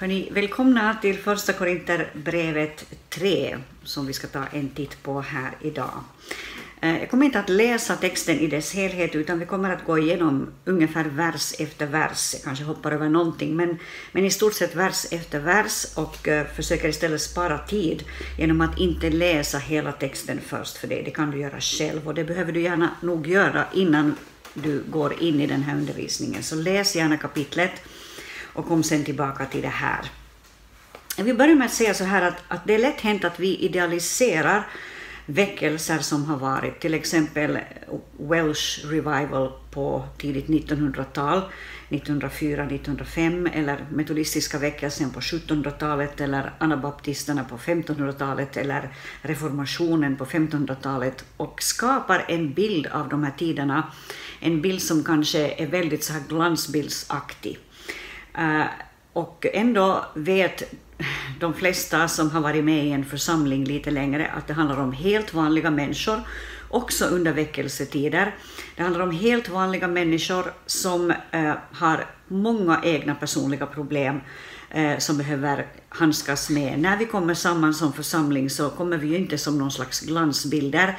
Hörrni, välkomna till första Korinterbrevet 3 som vi ska ta en titt på här idag. Eh, jag kommer inte att läsa texten i dess helhet utan vi kommer att gå igenom ungefär vers efter vers. Jag kanske hoppar över någonting men, men i stort sett vers efter vers och uh, försöker istället spara tid genom att inte läsa hela texten först för det. Det kan du göra själv och det behöver du gärna nog göra innan du går in i den här undervisningen. Så läs gärna kapitlet och kom sen tillbaka till det här. Vi börjar med att säga så här att, att det är lätt hänt att vi idealiserar väckelser som har varit, till exempel Welsh Revival på tidigt 1900-tal, 1904-1905, eller metodistiska väckelsen på 1700-talet, eller anabaptisterna på 1500-talet, eller reformationen på 1500-talet, och skapar en bild av de här tiderna, en bild som kanske är väldigt så här glansbildsaktig. Eh, och ändå vet de flesta som har varit med i en församling lite längre att det handlar om helt vanliga människor, också under väckelsetider. Det handlar om helt vanliga människor som eh, har många egna personliga problem eh, som behöver handskas med. När vi kommer samman som församling så kommer vi ju inte som någon slags glansbilder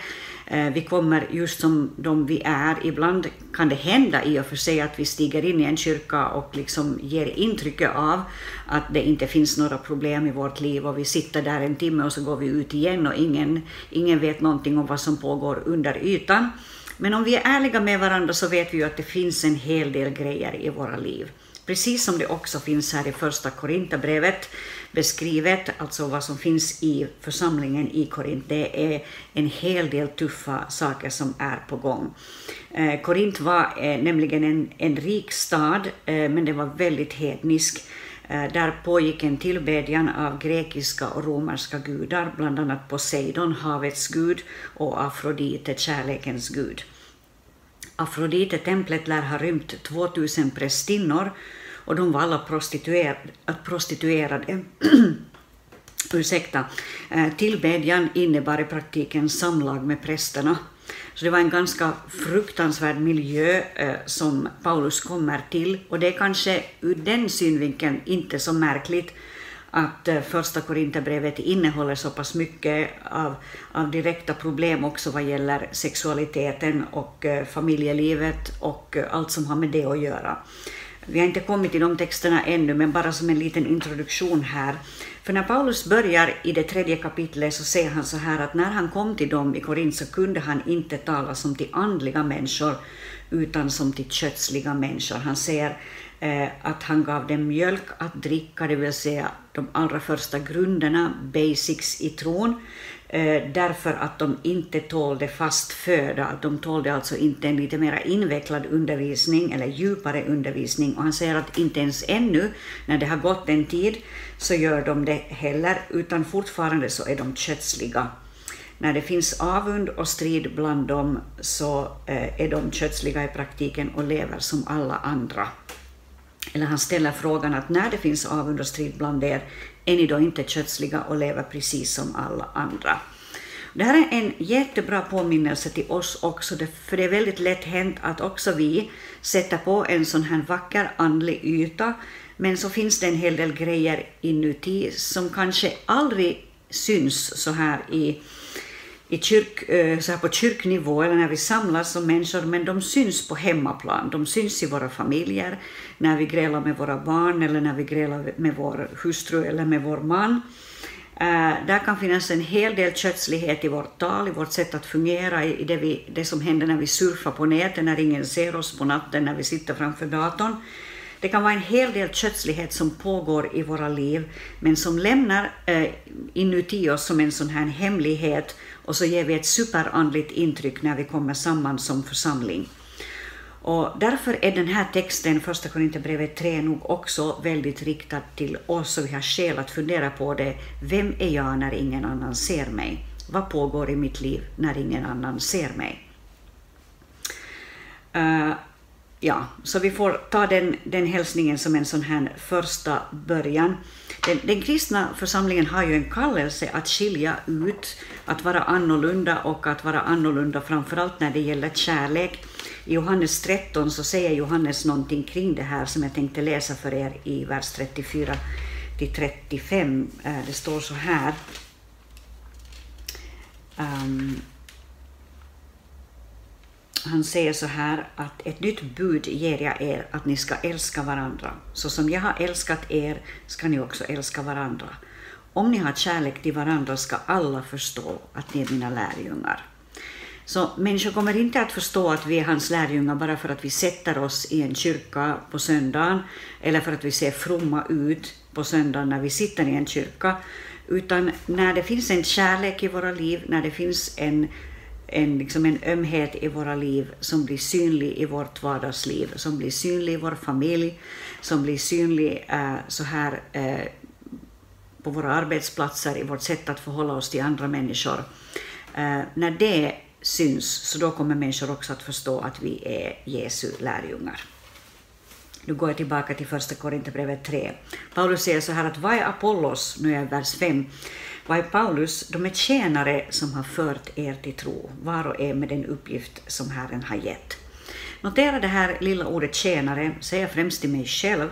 Eh, vi kommer just som de vi är. Ibland kan det hända i och för sig att vi stiger in i en kyrka och liksom ger intrycket av att det inte finns några problem i vårt liv och vi sitter där en timme och så går vi ut igen och ingen, ingen vet någonting om vad som pågår under ytan. Men om vi är ärliga med varandra så vet vi ju att det finns en hel del grejer i våra liv. Precis som det också finns här i första Korinthierbrevet beskrivet, alltså vad som finns i församlingen i Korint. Det är en hel del tuffa saker som är på gång. Eh, Korint var eh, nämligen en, en rik stad, eh, men den var väldigt hednisk. Eh, där pågick en tillbedjan av grekiska och romerska gudar, bland annat Poseidon, havets gud, och Afrodite, kärlekens gud. Afrodite-templet lär ha rymt 2000 prästinnor och de var alla prostituerade, prostituerade. Ursäkta. Eh, tillbedjan innebar i praktiken samlag med prästerna. Så det var en ganska fruktansvärd miljö eh, som Paulus kommer till och det är kanske ur den synvinkeln inte så märkligt att eh, första Korinthierbrevet innehåller så pass mycket av, av direkta problem också vad gäller sexualiteten och familjelivet och allt som har med det att göra. Vi har inte kommit till de texterna ännu, men bara som en liten introduktion här. För när Paulus börjar i det tredje kapitlet så säger han så här att när han kom till dem i Korint så kunde han inte tala som till andliga människor utan som till kötsliga människor. Han säger eh, att han gav dem mjölk att dricka, det vill säga de allra första grunderna, basics i tron, eh, därför att de inte tålde fast föda. De tålde alltså inte en lite mer invecklad undervisning eller djupare undervisning. Och han säger att inte ens ännu, när det har gått en tid, så gör de det heller, utan fortfarande så är de kötsliga. När det finns avund och strid bland dem så eh, är de kötsliga i praktiken och lever som alla andra. Eller han ställer frågan att när det finns avund och strid bland er, är ni då inte kötsliga och lever precis som alla andra? Det här är en jättebra påminnelse till oss också, för det är väldigt lätt hänt att också vi sätter på en sån här vacker andlig yta, men så finns det en hel del grejer inuti som kanske aldrig syns så här i i kyrk, eh, så här på kyrknivå eller när vi samlas som människor, men de syns på hemmaplan. De syns i våra familjer, när vi grälar med våra barn eller när vi grälar med vår hustru eller med vår man. Eh, där kan finnas en hel del kötslighet i vårt tal, i vårt sätt att fungera, i det, vi, det som händer när vi surfar på nätet, när ingen ser oss på natten, när vi sitter framför datorn. Det kan vara en hel del kötslighet som pågår i våra liv, men som lämnar eh, inuti oss som en sån här hemlighet och så ger vi ett superandligt intryck när vi kommer samman som församling. Och därför är den här texten, Första Korinthierbrevet 3, nog också väldigt riktad till oss och vi har skäl att fundera på det. Vem är jag när ingen annan ser mig? Vad pågår i mitt liv när ingen annan ser mig? Uh, ja, så vi får ta den, den hälsningen som en sån här första början. Den, den kristna församlingen har ju en kallelse att skilja ut, att vara annorlunda och att vara annorlunda framförallt när det gäller kärlek. I Johannes 13 så säger Johannes någonting kring det här som jag tänkte läsa för er i vers 34 30-35. Eh, det står så här. Um, han säger så här att ett nytt bud ger jag er att ni ska älska varandra. Så som jag har älskat er ska ni också älska varandra. Om ni har kärlek till varandra ska alla förstå att ni är mina lärjungar. Så människor kommer inte att förstå att vi är hans lärjungar bara för att vi sätter oss i en kyrka på söndagen eller för att vi ser fromma ut på söndagen när vi sitter i en kyrka, utan när det finns en kärlek i våra liv, när det finns en en, liksom en ömhet i våra liv som blir synlig i vårt vardagsliv, som blir synlig i vår familj, som blir synlig äh, så här äh, på våra arbetsplatser, i vårt sätt att förhålla oss till andra människor. Äh, när det syns, så då kommer människor också att förstå att vi är Jesu lärjungar. Nu går jag tillbaka till första Korinthierbrevet 3. Paulus säger så här att vad är Apollos, nu är jag vers 5, vad är Paulus? De är tjänare som har fört er till tro, var och en med den uppgift som Herren har gett. Notera det här lilla ordet tjänare, säger jag främst till mig själv,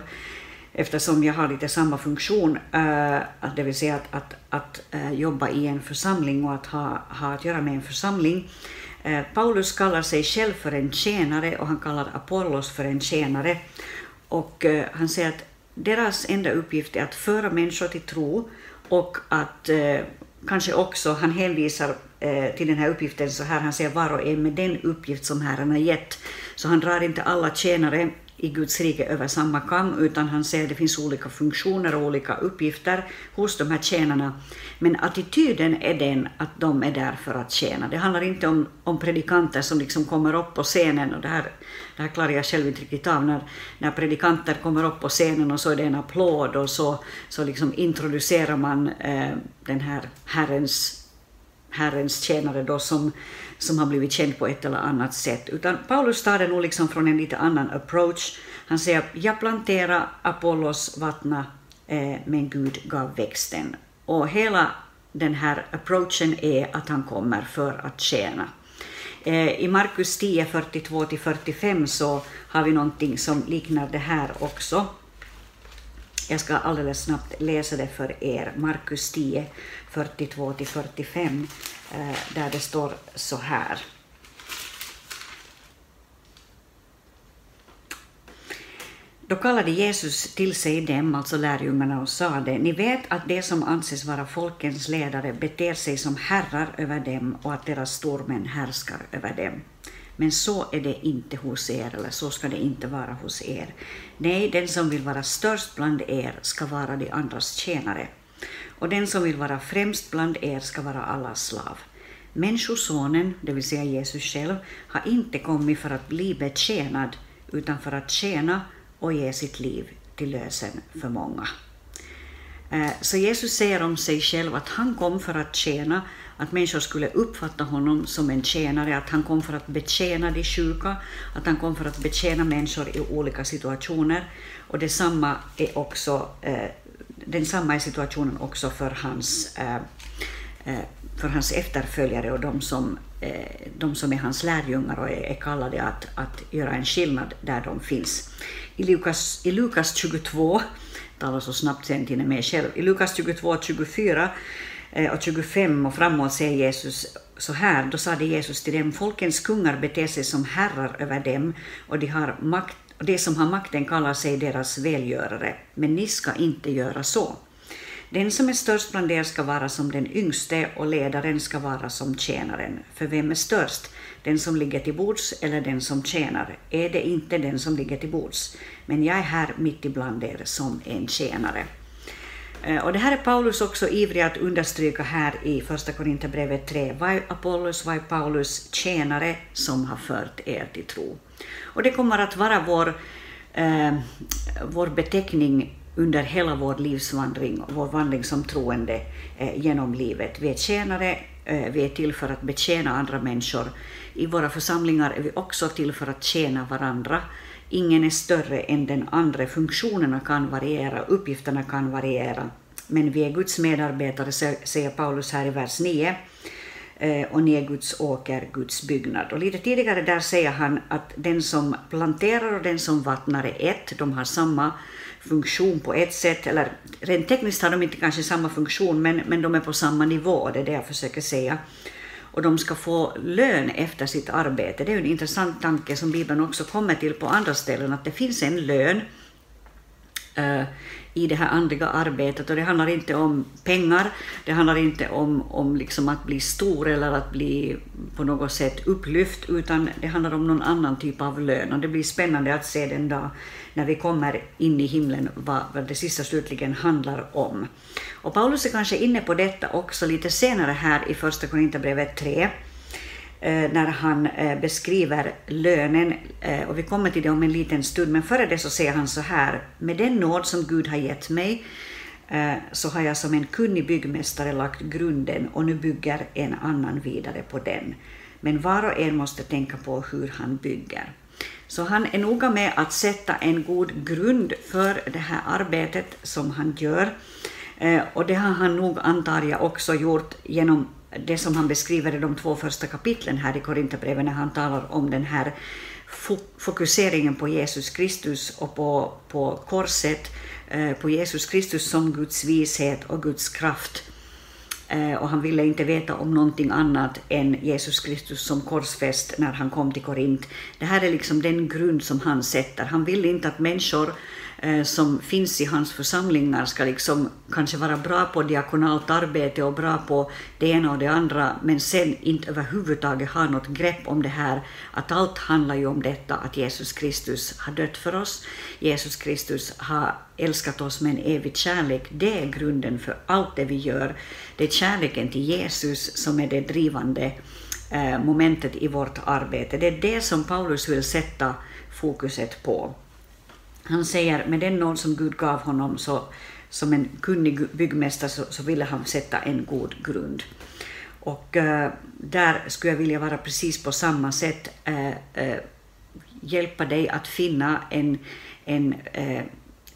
eftersom jag har lite samma funktion, eh, det vill säga att, att, att eh, jobba i en församling och att ha, ha att göra med en församling. Eh, Paulus kallar sig själv för en tjänare och han kallar Apollos för en tjänare. Och han säger att deras enda uppgift är att föra människor till tro och att eh, kanske också, han hänvisar eh, till den här uppgiften så här, han säger var och en med den uppgift som Herren har gett. Så han drar inte alla tjänare i Guds rike över samma kam, utan han säger att det finns olika funktioner och olika uppgifter hos de här tjänarna. Men attityden är den att de är där för att tjäna. Det handlar inte om, om predikanter som liksom kommer upp på scenen, och det här, det här klarar jag själv inte riktigt av, när, när predikanter kommer upp på scenen och så är det en applåd och så, så liksom introducerar man eh, den här Herrens Herrens tjänare då som, som har blivit känd på ett eller annat sätt. Utan Paulus tar det nog liksom från en lite annan approach. Han säger jag planterar, Apollos vattna, eh, men Gud gav växten. Och hela den här approachen är att han kommer för att tjäna. Eh, I Markus 10, 42-45 så har vi någonting som liknar det här också. Jag ska alldeles snabbt läsa det för er. Markus 10, 42-45, eh, där det står så här. Då kallade Jesus till sig dem, alltså lärjungarna, och sade, ni vet att de som anses vara folkens ledare beter sig som herrar över dem och att deras stormän härskar över dem. Men så är det inte hos er, eller så ska det inte vara hos er. Nej, den som vill vara störst bland er ska vara de andras tjänare, och den som vill vara främst bland er ska vara allas slav. Människosonen, det vill säga Jesus själv, har inte kommit för att bli betjänad, utan för att tjäna och ge sitt liv till lösen för många. Eh, så Jesus säger om sig själv att han kom för att tjäna, att människor skulle uppfatta honom som en tjänare, att han kom för att betjäna de sjuka, att han kom för att betjäna människor i olika situationer. Och detsamma är också, eh, densamma är situationen också för hans, eh, eh, för hans efterföljare och de som, eh, de som är hans lärjungar och är, kallade att, att göra en skillnad där de finns. I Lukas, i Lukas 22 talar så snabbt sen till mig själv. I Lukas 22, 24 och 25 och framåt säger Jesus så här, då sade Jesus till dem, folkens kungar beter sig som herrar över dem och de, har makt, de som har makten kallar sig deras välgörare, men ni ska inte göra så. Den som är störst bland er ska vara som den yngste och ledaren ska vara som tjänaren. För vem är störst? Den som ligger till bords eller den som tjänar? Är det inte den som ligger till bords? Men jag är här mitt ibland er som en tjänare. Eh, och det här är Paulus också ivrig att understryka här i Första Korinthierbrevet 3. Vad är Apollos, vad är Paulus tjänare som har fört er till tro? Och det kommer att vara vår, eh, vår beteckning under hela vår livsvandring, vår vandring som troende eh, genom livet. Vi är tjänare, eh, vi är till för att betjäna andra människor. I våra församlingar är vi också till för att tjäna varandra. Ingen är större än den andra. Funktionerna kan variera, uppgifterna kan variera. Men vi är Guds medarbetare, säger Paulus här i vers 9. Eh, och ni är Guds åker, Guds byggnad. Och lite tidigare där säger han att den som planterar och den som vattnar är ett, de har samma funktion på ett sätt, eller rent tekniskt har de inte kanske samma funktion, men, men de är på samma nivå, det är det jag försöker säga. Och de ska få lön efter sitt arbete. Det är en intressant tanke som Bibeln också kommer till på andra ställen, att det finns en lön uh, i det här andliga arbetet. Och det handlar inte om pengar, det handlar inte om, om liksom att bli stor eller att bli på något sätt upplyft, utan det handlar om någon annan typ av lön. Och det blir spännande att se den dag när vi kommer in i himlen vad, vad det sista slutligen handlar om. Och Paulus är kanske inne på detta också lite senare här i Första Korinthierbrevet 3 Eh, när han eh, beskriver lönen, eh, och vi kommer till det om en liten stund, men före det så säger han så här, med den nåd som Gud har gett mig så har jag som en kunnig byggmästare lagt grunden och nu bygger en annan vidare på den. Men var och en måste tänka på hur han bygger. Så han är noga med att sätta en god grund för det här arbetet som han gör. Och det har han nog, antar jag, också gjort genom det som han beskriver i de två första kapitlen här i Korinthierbrevet när han talar om den här fokuseringen på Jesus Kristus och på, på korset, eh, på Jesus Kristus som Guds vishet och Guds kraft. Eh, och han ville inte veta om någonting annat än Jesus Kristus som korsfäst när han kom till Korint. Det här är liksom den grund som han sätter. Han vill inte att människor Eh, Eh, som finns i hans församlingar ska liksom kanske vara bra på diakonalt arbete och bra på det ena och det andra, men sen inte överhuvudtaget ha något grepp om det här, att allt handlar ju om detta att Jesus Kristus har dött för oss, Jesus Kristus har älskat oss med en evig kärlek, det är grunden för allt det vi gör. Det är kärleken till Jesus som är det drivande eh, momentet i vårt arbete. Det är det som Paulus vill sätta fokuset på. Han säger med den nåd som Gud gav honom så, som en kunnig byggmästare så, så ville han sätta en god grund. Och äh, där skulle jag vilja vara precis på samma sätt, äh, äh, hjälpa dig att finna en, en,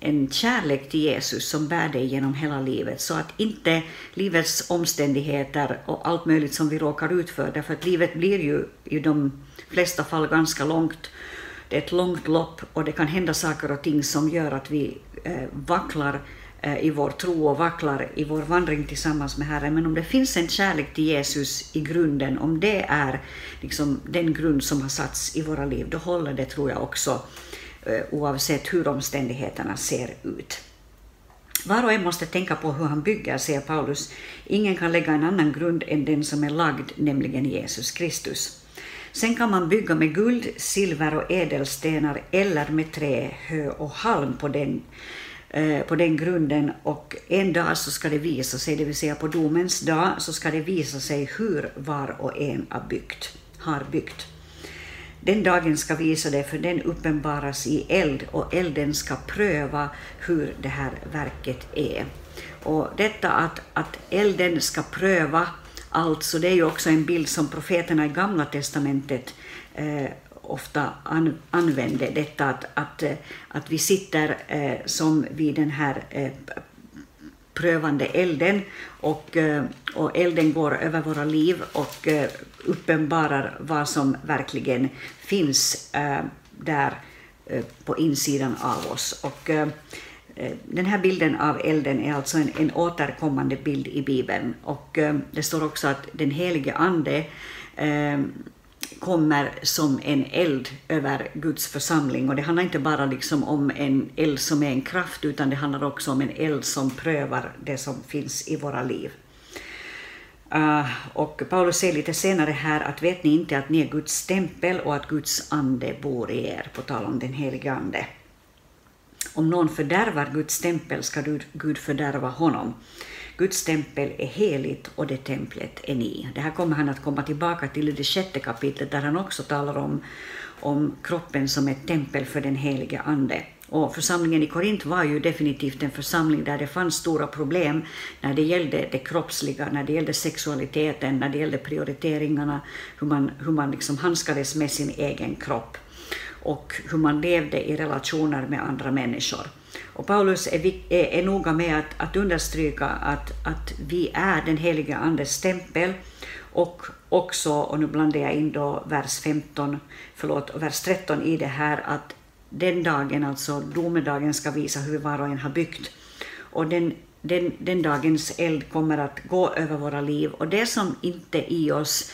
en kärlek till Jesus som bär dig genom hela livet, så att inte livets omständigheter och allt möjligt som vi råkar ut för, därför att livet blir ju i de flesta fall ganska långt ett långt lopp och det kan hända saker och ting som gör att vi eh, vacklar eh, i vår tro och vacklar i vår vandring tillsammans med Herren. Men om det finns en kärlek till Jesus i grunden, om det är liksom den grund som har satts i våra liv, då håller det tror jag också eh, oavsett hur omständigheterna ser ut. Var och en måste tänka på hur han bygger, säger Paulus. Ingen kan lägga en annan grund än den som är lagd, nämligen Jesus Kristus. Sen kan man bygga med guld, silver och ädelstenar eller med trä, hö och halm på den, eh, på den grunden och en dag så ska det visa sig, det vill säga på domens dag, så ska det visa sig hur var och en har byggt. Har byggt. Den dagen ska visa det, för den uppenbaras i eld och elden ska pröva hur det här verket är. Och detta att, att elden ska pröva Alltså det är ju också en bild som profeterna i Gamla testamentet eh, ofta an, använde, detta att, att, eh, att vi sitter eh, som vid den här eh, prövande elden och, eh, och elden går över våra liv och eh, uppenbarar vad som verkligen finns där på insidan av oss. Och, Eh, den här bilden av elden är alltså en, en återkommande bild i Bibeln. Och eh, det står också att den helige Ande eh, kommer som en eld över Guds församling. Och det handlar inte bara liksom om en eld som är en kraft, utan det handlar också om en eld som prövar det som finns i våra liv. Uh, och Paulus säger lite senare här att vet ni inte att ni är Guds tempel och att Guds ande bor i er, på tal om den helige Ande. Om någon fördärvar Guds tempel ska Gud fördärva honom. Guds tempel är heligt och det templet är ni. Det här kommer han att komma tillbaka till i det sjätte kapitlet där han också talar om, om kroppen som ett tempel för den helige Ande. Och församlingen i Korint var ju definitivt en församling där det fanns stora problem när det gällde det kroppsliga, när det gällde sexualiteten, när det gällde prioriteringarna, hur man, hur man liksom handskades med sin egen kropp och hur man levde i relationer med andra människor. Och Paulus är, är, är noga med att, att understryka att, att vi är den heliga Andes stämpel, och också, och nu blandar jag in då vers 15, förlåt, vers 13 i det här, att den dagen, alltså domedagen, ska visa hur var och en har byggt. Och den, den, den dagens eld kommer att gå över våra liv och det som inte i oss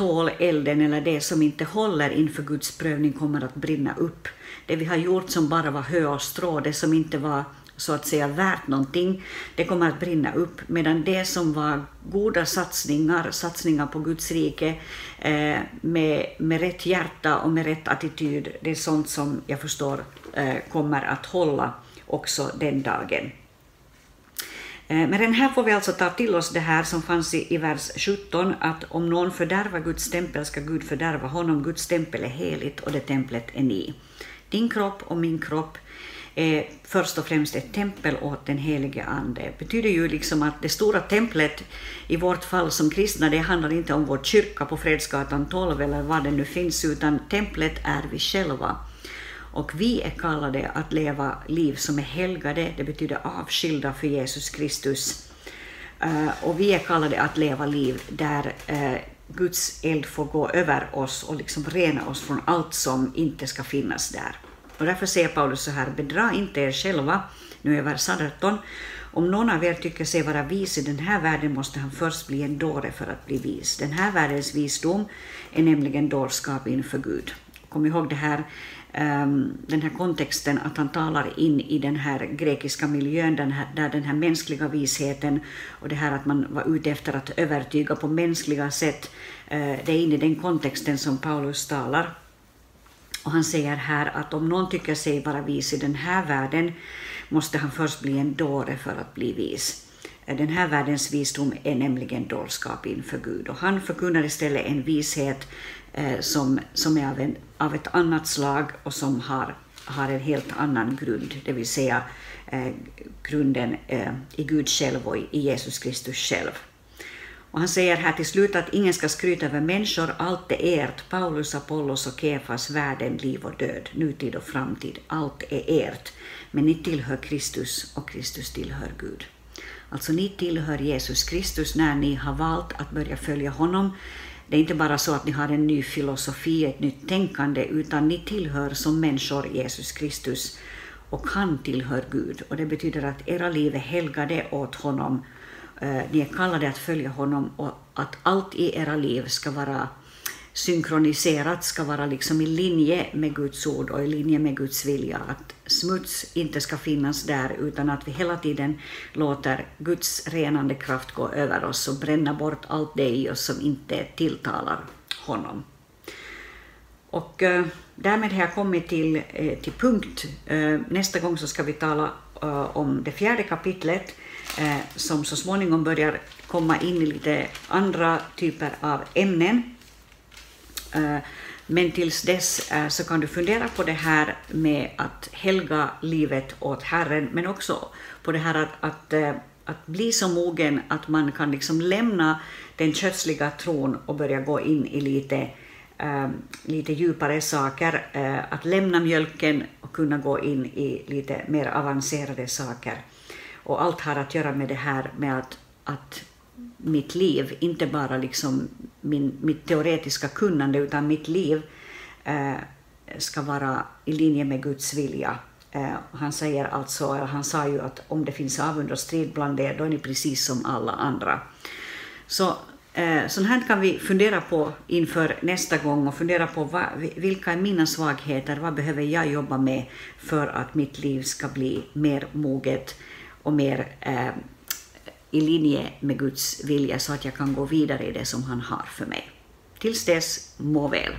tål elden eller det som inte håller inför Guds prövning kommer att brinna upp. Det vi har gjort som bara var hö och strå, det som inte var så att säga värt någonting, det kommer att brinna upp, medan det som var goda satsningar, satsningar på Guds rike, eh, med, med rätt hjärta och med rätt attityd, det är sånt som jag förstår eh, kommer att hålla också den dagen. Eh, men den här får vi alltså ta till oss det här som fanns i, i vers 17, att om någon fördärvar Guds tempel ska Gud fördärva honom, Guds tempel är heligt och det templet är ni. Din kropp och min kropp är först och främst ett tempel åt den helige Ande. Det betyder ju liksom att det stora templet i vårt fall som kristna, det handlar inte om vår kyrka på Fredsgatan 12 eller vad det nu finns, utan templet är vi själva. Och vi är kallade att leva liv som är helgade, det betyder avskilda för Jesus Kristus. Eh, och vi är kallade att leva liv där eh, Guds eld får gå över oss och liksom rena oss från allt som inte ska finnas där. Och därför säger Paulus så här, bedra inte er själva, nu är vers 18, om någon av er tycker sig vara vis i den här världen måste han först bli en dåre för att bli vis. Den här världens visdom är nämligen dårskap inför Gud. Kom ihåg det här, Ehm, den här kontexten att han talar in i den här grekiska miljön den här, där den här mänskliga visheten och det här att man var ute efter att övertyga på mänskliga sätt, eh, det är in i den kontexten som Paulus talar. Och han säger här att om någon tycker sig vara vis i den här världen måste han först bli en dåre för att bli vis. Eh, den här världens visdom är nämligen dårskap inför Gud och han förkunnar istället en vishet eh, som, som är av, en, av ett annat slag och som har, har en helt annan grund, det vill säga eh, grunden eh, i Gud själv och i Jesus Kristus själv. Och han säger här till slut att ingen ska skryta över människor, allt är ert, Paulus, Apollos och Kefas, världen, liv och död, nutid och framtid, allt är ert. Men ni tillhör Kristus och Kristus tillhör Gud. Alltså ni tillhör Jesus Kristus när ni har valt att börja följa honom. Det är inte bara så att ni har en ny filosofi, ett nytt tänkande, utan ni tillhör som människor Jesus Kristus och han tillhör Gud. Och det betyder att era liv är helgade åt honom eh, ni är kallade att följa honom och att allt i era liv ska vara synkroniserat, ska vara liksom i linje med Guds ord och i linje med Guds vilja. Att smuts inte ska finnas där, utan att vi hela tiden låter Guds renande kraft gå över oss och bränna bort allt det i oss som inte tilltalar honom. Och eh, därmed har jag kommit till, eh, till punkt. Eh, nästa gång så ska vi tala eh, om det fjärde kapitlet eh, som så småningom börjar komma in i lite andra typer av ämnen. Eh, men tills dess eh, så kan du fundera på det här med att helga livet åt Herren, men också på det här att, att, eh, att bli så mogen att man kan liksom lämna den kötsliga tron och börja gå in i lite, lite djupare saker, att lämna mjölken och kunna gå in i lite mer avancerade saker. Och allt har att göra med det här med att, att mitt liv, inte bara liksom min, mitt teoretiska kunnande, utan mitt liv eh, ska vara i linje med Guds vilja. Eh, han säger alltså, han sa ju att om det finns avund och strid bland er, då är ni precis som alla andra. Så eh, sånt här kan vi fundera på inför nästa gång och fundera på vad, vilka är mina svagheter, vad behöver jag jobba med för att mitt liv ska bli mer moget och mer eh, i linje med Guds vilja så att jag kan gå vidare i det som han har för mig. Tills dess, må väl.